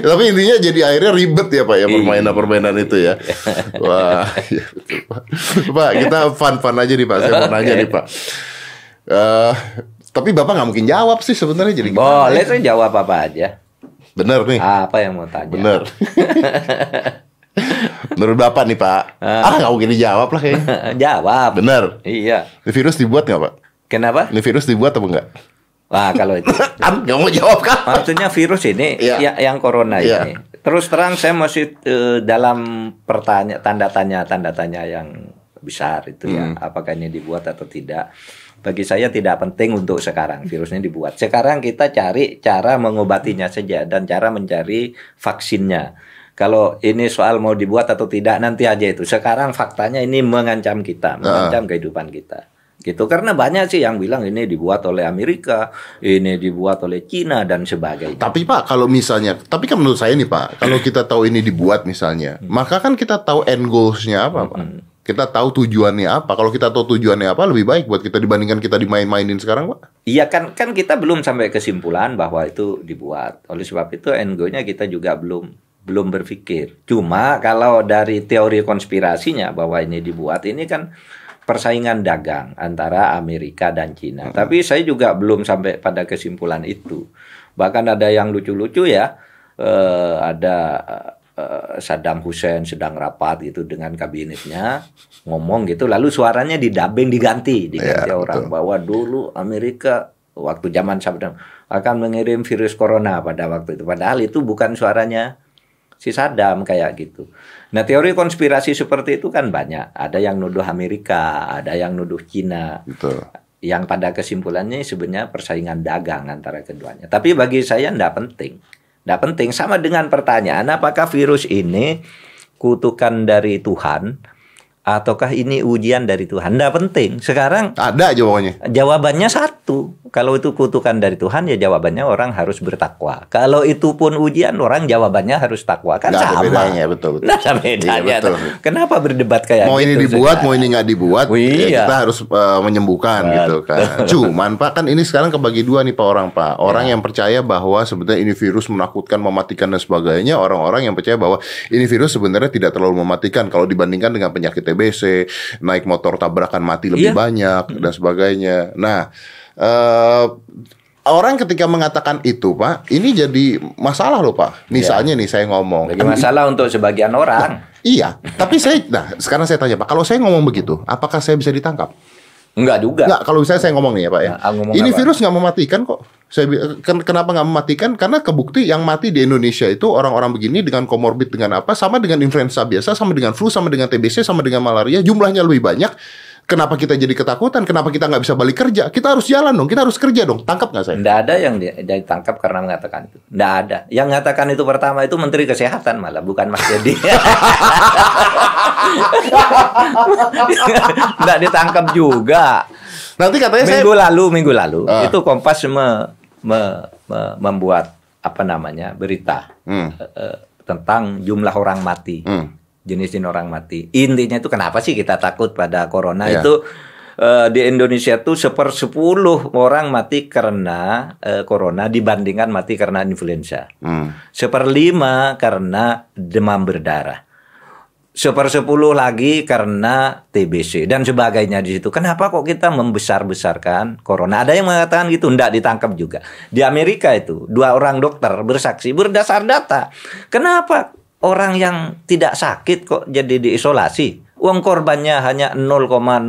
Tapi intinya jadi akhirnya ribet ya Pak ya permainan-permainan itu ya. Wah, ya betul Pak. Pak, kita fun-fun aja nih Pak. Saya mau nanya nih Pak. Eh, tapi Bapak nggak mungkin jawab sih sebenarnya jadi? Boleh saya jawab apa aja. Bener nih. Apa yang mau tanya? Bener. Menurut Bapak nih Pak. Ah, nggak mungkin dijawab lah kayaknya. jawab. Bener. Iya. Ini virus dibuat nggak Pak? Kenapa? Ini virus dibuat apa enggak? Wah, kalau itu. Kan nggak mau jawab kan? Maksudnya virus ini Iya. ya, yang corona Iya. ini. Terus terang saya masih eh, dalam pertanya tanda tanya tanda tanya yang besar itu ya. Hmm. Apakah ini dibuat atau tidak? Bagi saya tidak penting untuk sekarang virusnya dibuat. Sekarang kita cari cara mengobatinya saja dan cara mencari vaksinnya. Kalau ini soal mau dibuat atau tidak nanti aja itu. Sekarang faktanya ini mengancam kita, mengancam kehidupan kita. Gitu karena banyak sih yang bilang ini dibuat oleh Amerika, ini dibuat oleh Cina dan sebagainya. Tapi Pak, kalau misalnya, tapi kan menurut saya nih Pak, kalau kita tahu ini dibuat misalnya, maka kan kita tahu end goals-nya apa Pak? Kita tahu tujuannya apa. Kalau kita tahu tujuannya apa, lebih baik buat kita dibandingkan kita dimain-mainin sekarang Pak. Iya kan kan kita belum sampai kesimpulan bahwa itu dibuat. Oleh sebab itu end goal-nya kita juga belum belum berpikir. Cuma kalau dari teori konspirasinya bahwa ini dibuat ini kan persaingan dagang antara Amerika dan Cina. Tapi saya juga belum sampai pada kesimpulan itu. Bahkan ada yang lucu-lucu ya. Eh, ada Saddam Hussein sedang rapat gitu dengan kabinetnya ngomong gitu lalu suaranya didabing diganti diganti Ya, orang betul. bahwa dulu Amerika waktu zaman Saddam akan mengirim virus corona pada waktu itu padahal itu bukan suaranya si Saddam kayak gitu. Nah teori konspirasi seperti itu kan banyak. Ada yang nuduh Amerika, ada yang nuduh Cina. Yang pada kesimpulannya sebenarnya persaingan dagang antara keduanya. Tapi bagi saya tidak penting. Tidak penting. Sama dengan pertanyaan apakah virus ini kutukan dari Tuhan ataukah ini ujian dari Tuhan? Tidak penting. Sekarang Ada jawabannya. Jawabannya satu. Kalau itu kutukan dari Tuhan ya jawabannya orang harus bertakwa. Kalau itu pun ujian orang jawabannya harus takwa. Kan ada sama. bedanya, betul, betul. Ada bedanya. Iya, betul. Kenapa berdebat kayak Mau gitu? ini dibuat, sekarang? mau ini nggak dibuat, Oh, ya iya. kita harus eh, menyembuhkan gitu kan. Cuman Pak kan ini sekarang kebagi dua nih Pak orang Pak. Orang Ya. yang percaya bahwa sebenarnya ini virus menakutkan, mematikan dan sebagainya. Orang-orang yang percaya bahwa ini virus sebenarnya tidak terlalu mematikan kalau dibandingkan dengan penyakit TBC, naik motor tabrakan mati lebih Iya. banyak dan sebagainya. Nah, eh Orang ketika mengatakan itu, Pak, ini jadi masalah loh, Pak. Misalnya nih saya ngomong, Bagi masalah untuk sebagian orang. Iya, tapi saya, nah sekarang saya tanya Pak, kalau saya ngomong begitu, apakah saya bisa ditangkap? Enggak juga. Enggak, kalau misalnya saya ngomong nih ya Pak ya, Nah, ini apa? virus nggak mematikan kok. Saya ken- kenapa nggak mematikan? Karena kebukti yang mati di Indonesia itu orang-orang begini dengan komorbid dengan apa? Sama dengan influenza biasa, sama dengan flu, sama dengan TBC, sama dengan malaria, jumlahnya lebih banyak. Kenapa kita jadi ketakutan? Kenapa kita nggak bisa balik kerja? Kita harus jalan dong, kita harus kerja dong. Tangkap nggak saya? Tidak ada yang di- ditangkap karena mengatakan itu. Tidak ada. Yang mengatakan itu pertama itu Menteri Kesehatan malah, bukan Mas Dedi. Tidak ditangkap juga. Nanti katanya saya Minggu lalu, minggu lalu Ah. itu Kompas me- me- me- membuat apa namanya berita Hmm. eh, tentang jumlah orang mati, Hmm. Jenis-jenis orang mati. Intinya itu kenapa sih kita takut pada corona Ya. itu eh, di Indonesia tuh sepersepuluh orang mati karena eh, corona dibandingkan mati karena influenza. Hmm. Seperlima karena demam berdarah. Sepersepuluh lagi karena TBC dan sebagainya di situ. Kenapa kok kita membesar-besarkan corona? Ada yang mengatakan gitu, tidak ditangkap juga. Di Amerika itu dua orang dokter bersaksi berdasar data. Kenapa orang yang tidak sakit kok jadi diisolasi? Uang korbannya hanya 0,002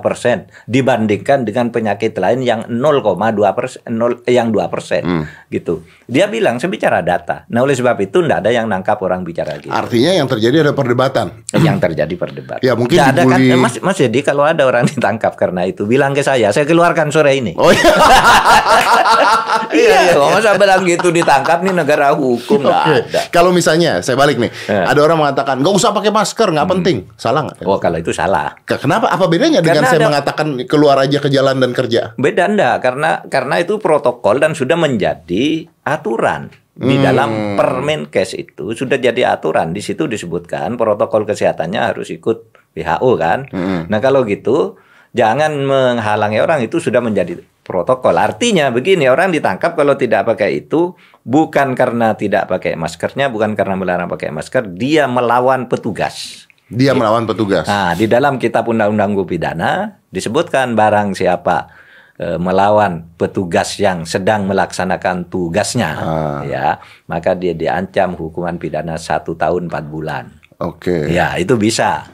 persen dibandingkan dengan penyakit lain yang 0,2 persen, yang 2 persen, Hmm. gitu. Dia bilang saya bicara data. Nah oleh sebab itu tidak ada yang nangkap orang bicara gitu. Artinya yang terjadi ada perdebatan. yang terjadi perdebatan. Ya, mungkin ada kan, eh, Mas, Mas jadi kalau ada orang ditangkap karena itu bilang ke saya, saya keluarkan sore ini. Oh iya. iya, iya, masa bilang gitu ditangkap nih negara hukum Oke. ada. Kalau misalnya saya balik nih, Eh. ada orang mengatakan nggak usah pakai masker, nggak penting. Salah nggak? Oh kalau itu salah. Ke- Kenapa? Apa bedanya dengan Karena saya ada- mengatakan keluar aja ke jalan dan kerja? Beda enggak karena karena itu protokol dan sudah menjadi aturan. di Hmm. dalam Permenkes itu sudah jadi aturan. Di situ disebutkan protokol kesehatannya harus ikut WHO kan. Hmm. Nah kalau gitu jangan menghalangi orang itu sudah menjadi protokol. Artinya begini orang ditangkap kalau tidak pakai itu bukan karena tidak pakai maskernya, bukan karena melarang pakai masker, dia melawan petugas. Dia melawan petugas. Nah, di dalam kitab undang-undang hukum pidana disebutkan barang siapa eh, melawan petugas yang sedang melaksanakan tugasnya, Ah. ya, maka dia diancam hukuman pidana satu tahun empat bulan. Oke. Ya, itu bisa.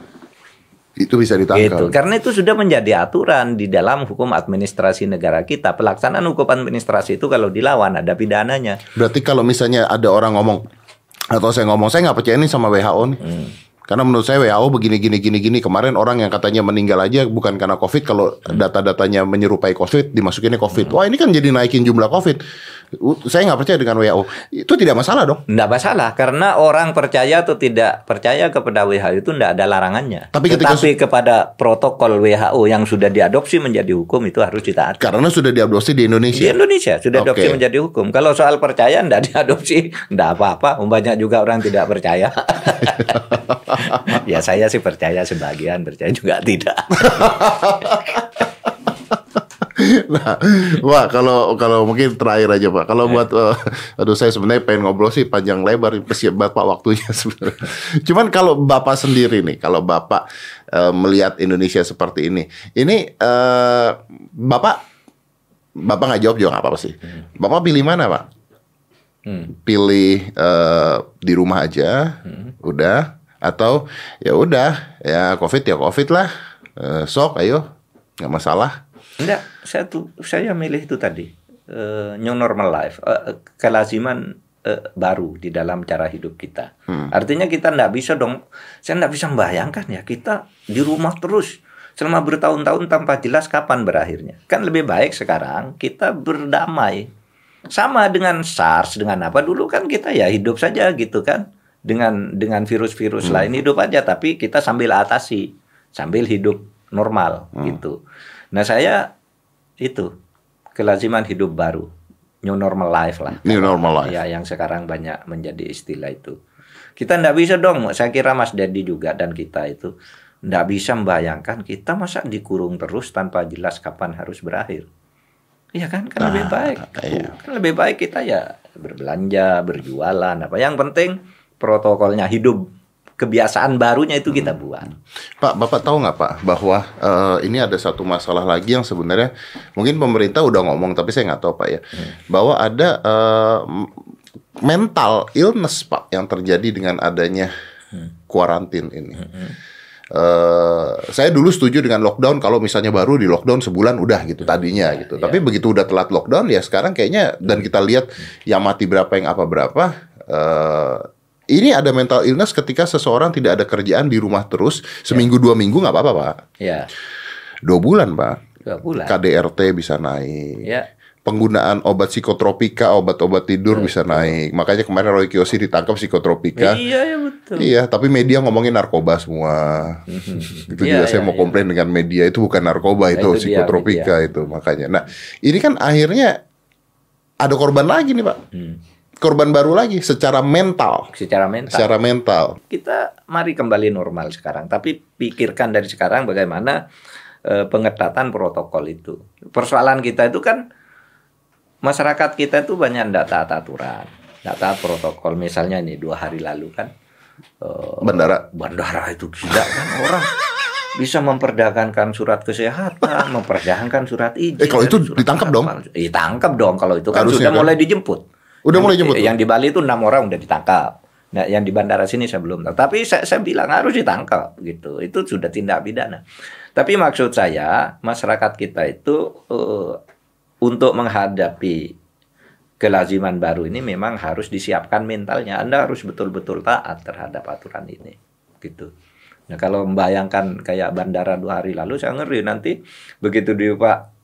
Itu bisa ditangkap. Gitu. Karena itu sudah menjadi aturan di dalam hukum administrasi negara kita. Pelaksanaan hukum administrasi itu kalau dilawan ada pidananya. Berarti kalau misalnya ada orang ngomong atau saya ngomong saya nggak percaya ini sama WHO nih. Hmm. Karena menurut saya WHO begini gini gini gini kemarin orang yang katanya meninggal aja bukan karena COVID kalau Hmm. data-datanya menyerupai COVID dimasukinnya COVID. Wah ini kan jadi naikin jumlah COVID. Saya nggak percaya dengan WHO. Itu tidak masalah dong. Tidak masalah karena orang percaya atau tidak percaya kepada WHO itu tidak ada larangannya. Tapi ketika Tetapi kepada protokol WHO yang sudah diadopsi menjadi hukum itu harus ditaati. Karena sudah diadopsi di Di Indonesia. Indonesia sudah diadopsi menjadi hukum. Kalau soal percaya tidak diadopsi, tidak apa-apa. Banyak juga orang tidak percaya. ya saya sih percaya sebagian, percaya juga tidak. Nah, wah kalau kalau mungkin terakhir aja pak. Kalau buat, eh, aduh saya sebenarnya pengen ngobrol sih panjang lebar, siap bapak waktunya sebenarnya. Cuman kalau bapak sendiri nih, kalau bapak eh, melihat Indonesia seperti ini, ini eh, bapak bapak nggak jawab juga nggak apa-apa sih. Bapak pilih mana pak? Hmm. Pilih eh, di rumah aja, udah, atau ya udah, ya covid ya covid lah, Eh, sok ayo, nggak masalah. Enggak, saya tuh saya milih itu tadi eh, new normal life, eh, kelaziman eh, baru di dalam cara hidup kita. Artinya kita enggak bisa dong, saya enggak bisa membayangkan ya kita di rumah terus selama bertahun-tahun tanpa jelas kapan berakhirnya. Kan lebih baik sekarang kita berdamai. Sama dengan SARS dengan apa dulu kan kita ya hidup saja gitu kan. Dengan dengan virus-virus lain hidup aja tapi kita sambil atasi, sambil hidup normal gitu. Nah, saya itu kelaziman hidup baru, new normal life lah. New normal life. Ya, yang sekarang banyak menjadi istilah itu. Kita ndak bisa dong, saya kira Mas Dedi juga dan kita itu ndak bisa membayangkan kita masa dikurung terus tanpa jelas kapan harus berakhir. Iya kan, kan lebih baik. iya. Kan lebih baik kita ya berbelanja, berjualan, apa yang penting protokolnya hidup kebiasaan barunya itu kita buat. Pak, Bapak tahu nggak Pak bahwa eh, ini ada satu masalah lagi yang sebenarnya mungkin pemerintah udah ngomong tapi saya nggak tahu Pak ya. Bahwa ada m- mental illness Pak yang terjadi dengan adanya kuarantin ini. Eh, saya dulu setuju dengan lockdown kalau misalnya baru di lockdown sebulan udah gitu tadinya gitu. Tapi begitu udah telat lockdown ya sekarang kayaknya dan kita lihat yang mati berapa yang apa berapa eh, ini ada mental illness ketika seseorang tidak ada kerjaan di rumah terus seminggu dua minggu nggak apa-apa pak Ya, dua bulan pak dua bulan. KDRT bisa naik Ya, penggunaan obat psikotropika obat-obat tidur bisa naik makanya kemarin Roy Kiyoshi ditangkap psikotropika iya ya betul. Iya, tapi media ngomongin narkoba semua. itu Iya, juga saya iya, mau iya. komplain dengan media itu bukan narkoba itu, itu dia, psikotropika itu makanya. Nah, ini kan akhirnya ada korban lagi nih, Pak. Hmm. Korban baru lagi secara mental. Secara mental. Secara mental. kita mari kembali normal sekarang. Tapi pikirkan dari sekarang bagaimana eh, pengetatan protokol itu. Persoalan kita itu kan masyarakat kita itu banyak tidak taat aturan, tidak taat protokol. Misalnya nih dua hari lalu kan eh, Bandara. bandara itu tidak kan orang bisa memperdagangkan surat kesehatan, memperdagangkan surat izin. Eh, kalau itu ditangkap dong? Ditangkap dong kalau itu kan Harusnya sudah kan? mulai dijemput. Udah Yang- mulai jemput? Yang di Bali itu enam orang udah ditangkap. Nah, yang di bandara sini saya belum tahu. Tapi saya, saya bilang harus ditangkap gitu. Itu sudah tindak pidana. Tapi maksud saya masyarakat kita itu eh, untuk menghadapi kelaziman baru ini memang harus disiapkan mentalnya. Anda harus betul-betul taat terhadap aturan ini. Gitu. Nah, kalau membayangkan kayak bandara dua hari lalu saya ngeri nanti begitu di Pak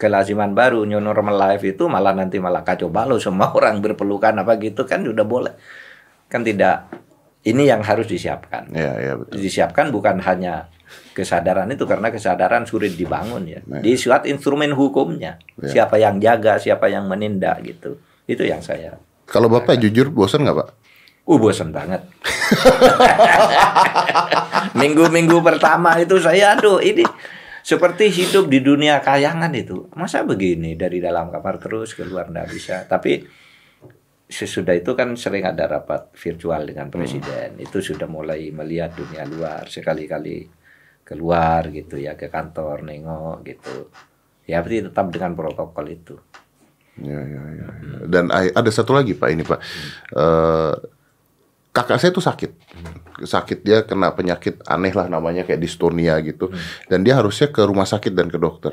kelaziman baru new normal life itu malah nanti malah kacau balau semua orang berpelukan apa gitu kan udah boleh kan tidak ini yang harus disiapkan Iya, iya betul. disiapkan bukan hanya kesadaran itu karena kesadaran sulit dibangun ya Nah. di suat instrumen hukumnya Ya. siapa yang jaga siapa yang menindak gitu itu yang saya Kalau Bapak jujur bosan nggak Pak? Uh bosan banget. Minggu-minggu pertama itu saya aduh ini seperti hidup di dunia kayangan itu. Masa begini dari dalam kamar terus keluar nggak bisa. Tapi sesudah itu kan sering ada rapat virtual dengan presiden. Itu sudah mulai melihat dunia luar sekali-kali keluar gitu ya ke kantor nengok gitu. Ya berarti tetap dengan protokol itu. Ya, ya, ya. ya. Dan a- ada satu lagi Pak ini Pak. Eh, kakak saya tuh sakit. Sakit dia kena penyakit aneh lah namanya kayak dystonia gitu. Dan dia harusnya ke rumah sakit dan ke dokter.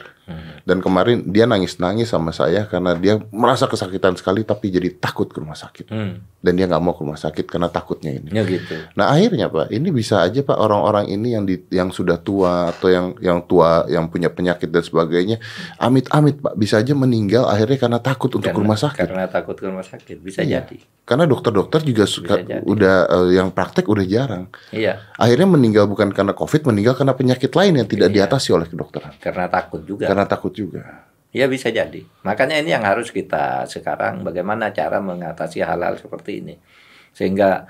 Dan kemarin dia nangis-nangis sama saya karena dia merasa kesakitan sekali tapi jadi takut ke rumah sakit. Hmm. Dan dia nggak mau ke rumah sakit karena takutnya ini. Ya gitu. Nah akhirnya pak, ini bisa aja pak orang-orang ini yang di, yang sudah tua atau yang yang tua yang punya penyakit dan sebagainya, amit-amit pak bisa aja meninggal akhirnya karena takut untuk ke rumah sakit. Karena takut ke rumah sakit bisa Iya. jadi. Karena dokter-dokter juga suka udah eh, yang praktek udah jarang. Iya, Akhirnya meninggal bukan karena covid, meninggal karena penyakit lain yang tidak Iya. diatasi oleh kedokteran. karena takut juga. Karena takut juga. Ya bisa jadi. Makanya ini yang harus kita sekarang bagaimana cara mengatasi hal-hal seperti ini. Sehingga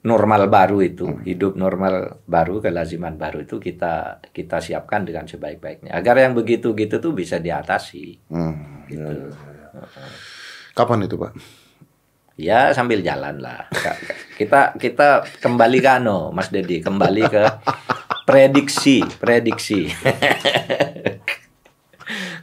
normal baru itu, Hmm. hidup normal baru, kelaziman baru itu kita kita siapkan dengan sebaik-baiknya. Agar yang begitu-gitu tuh bisa diatasi. Hmm, Gitu. ya, ya, ya. Kapan itu pak? Ya sambil jalan lah. Kita kita kembali ke ano, Mas Dedi, kembali ke prediksi, prediksi.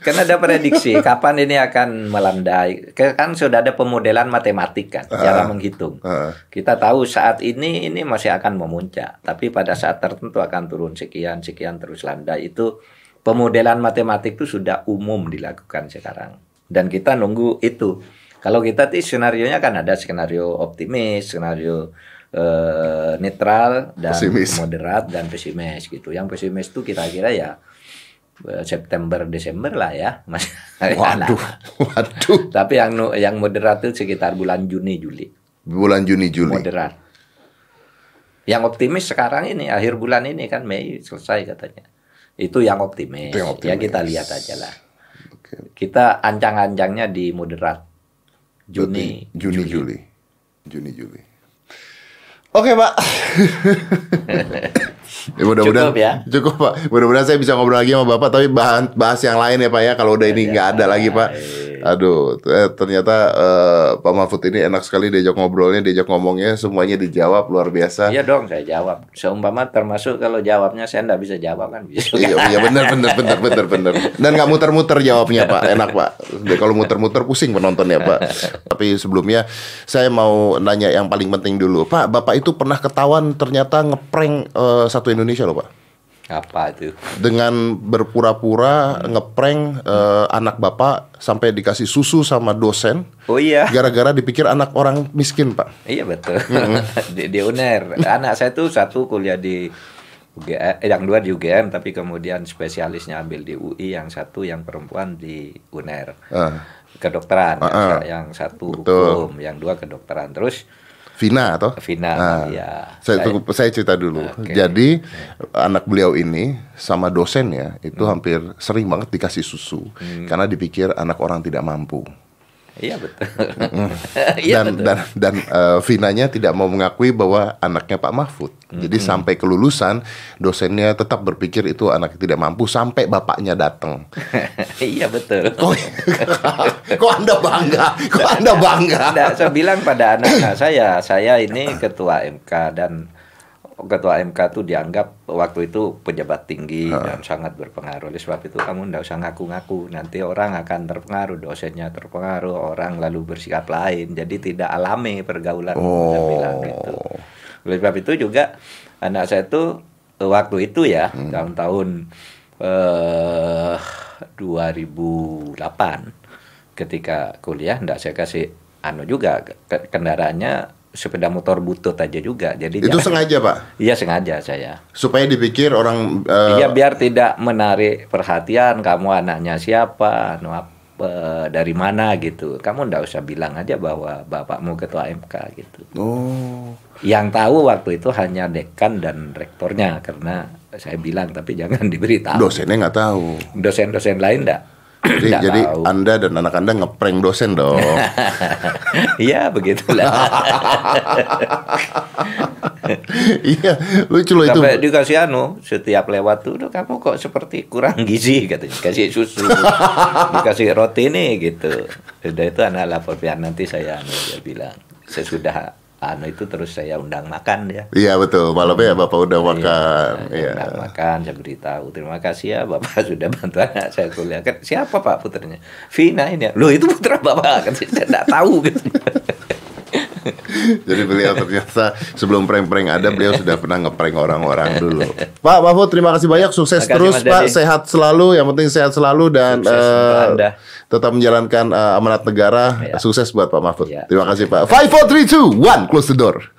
Kan ada prediksi kapan ini akan melandai. Kan sudah ada pemodelan matematik kan, cara menghitung. Ah, Kita tahu saat ini ini masih akan memuncak, tapi pada saat tertentu akan turun sekian sekian terus landai. Itu pemodelan matematik itu sudah umum dilakukan sekarang. Dan kita nunggu itu. Kalau kita sih skenario nya kan ada skenario optimis, skenario eh, netral dan Pesimis. moderat dan pesimis gitu. Yang pesimis itu kira-kira ya eh, September Desember lah ya, Mas. waduh, waduh. Tapi yang yang moderat itu sekitar bulan Juni Juli Bulan Juni Juli. moderat. Yang optimis sekarang ini akhir bulan ini kan Mei selesai katanya. Itu yang optimis. Itu yang Ya optimis. kita lihat aja lah. Oke. Kita ancang-ancangnya di moderat. Juni. Berarti Juni Juli. Juni Juli. Oke pak. ya, mudah-mudahan Cukup ya? Cukup pak. Mudah-mudahan saya bisa ngobrol lagi sama bapak. Tapi bahan bahas yang lain ya pak ya. Kalau udah ini nggak ada lagi pak. Aduh, eh, ternyata eh, Pak Mahfud ini enak sekali diajak ngobrolnya, diajak ngomongnya, semuanya dijawab luar biasa. Iya dong saya jawab. Seumpama termasuk kalau jawabnya saya enggak bisa jawab kan bisa. Iya, iya benar benar benar benar benar. Dan nggak muter-muter jawabnya Pak, enak Pak. Jadi Kalau muter-muter pusing penontonnya Pak. Tapi sebelumnya saya mau nanya yang paling penting dulu, Pak. Bapak itu pernah ketahuan ternyata ngeprank eh, satu Indonesia loh Pak. Apa itu? Dengan berpura-pura ngeprank eh, anak Bapak sampai dikasih susu sama dosen Oh iya. gara-gara dipikir anak orang miskin Pak. Iya betul. di, di UNER. Anak saya tuh satu kuliah di UGM, eh, yang dua di UGM tapi kemudian spesialisnya ambil di UI, yang satu yang perempuan di UNER. Kedokteran, Ah, yang, ah. sa- yang satu Betul. hukum, yang dua kedokteran. Terus Vina atau? Vina, Ah, ya. Saya, tunggu- saya cerita dulu. Oke. Jadi anak beliau ini sama dosennya itu Hmm. hampir sering banget dikasih susu karena dipikir anak orang tidak mampu. Iya betul. Iya dan betul. dan dan eh, Vinanya tidak mau mengakui bahwa anaknya Pak Mahfud. Hmm. Jadi sampai kelulusan dosennya tetap berpikir itu anak tidak mampu sampai bapaknya datang. iya betul. Kok, kok Anda bangga? Kok Anda bangga? Nggak, saya bilang pada anak-anak saya, saya ini ketua MK dan ketua MK itu dianggap waktu itu pejabat tinggi dan sangat berpengaruh. Oleh sebab itu kamu nggak usah ngaku-ngaku. Nanti orang akan terpengaruh, dosennya terpengaruh, orang lalu bersikap lain. Jadi tidak alami pergaulan. Saya bilang gitu. Oleh sebab itu juga anak saya itu waktu itu ya tahun-tahun eh 2008 ketika kuliah ndak saya kasih anu juga ke- kendaraannya sepeda motor butut aja juga. Jadi Itu jangan- sengaja Pak, iya sengaja saya. Supaya dipikir orang eh, iya biar tidak menarik perhatian kamu anaknya siapa anu apa dari mana gitu. Kamu ndak usah bilang aja bahwa bapakmu ketua MK gitu. Oh. yang tahu waktu itu hanya dekan dan rektornya karena saya bilang tapi jangan diberitahu. Dosennya nggak tahu. dosen-dosen lain enggak Jadi, Nggak jadi tahu. Anda dan anak Anda ngeprank dosen dong. Iya begitulah. iya, lucu loh itu. Sampai dikasih anu setiap lewat tuh, "Duh, kamu kok seperti kurang gizi katanya. Kasih susu, dikasih roti nih gitu. Udah itu anak lapor biar nanti saya anu dia bilang sesudah anu itu terus saya undang makan ya. Iya betul, malamnya Bapak udah makan. Iya. Undang makan, saya beritahu terima kasih ya bapak sudah bantu anak saya kuliah. Kan, siapa pak putranya? Vina ini. Loh itu putra bapak kan saya tidak tahu gitu. Jadi beliau ternyata sebelum prank-prank ada beliau sudah pernah ngeprank orang-orang dulu. Pak Mahfud terima kasih banyak, sukses kasih, terus Pak, sehat selalu. Yang penting sehat selalu dan Sukses untuk Anda. Tetap menjalankan eh, amanat negara. Ya. Sukses buat Pak Mahfud. Ya. Terima kasih Pak. Five, four, three, two, one, close the door.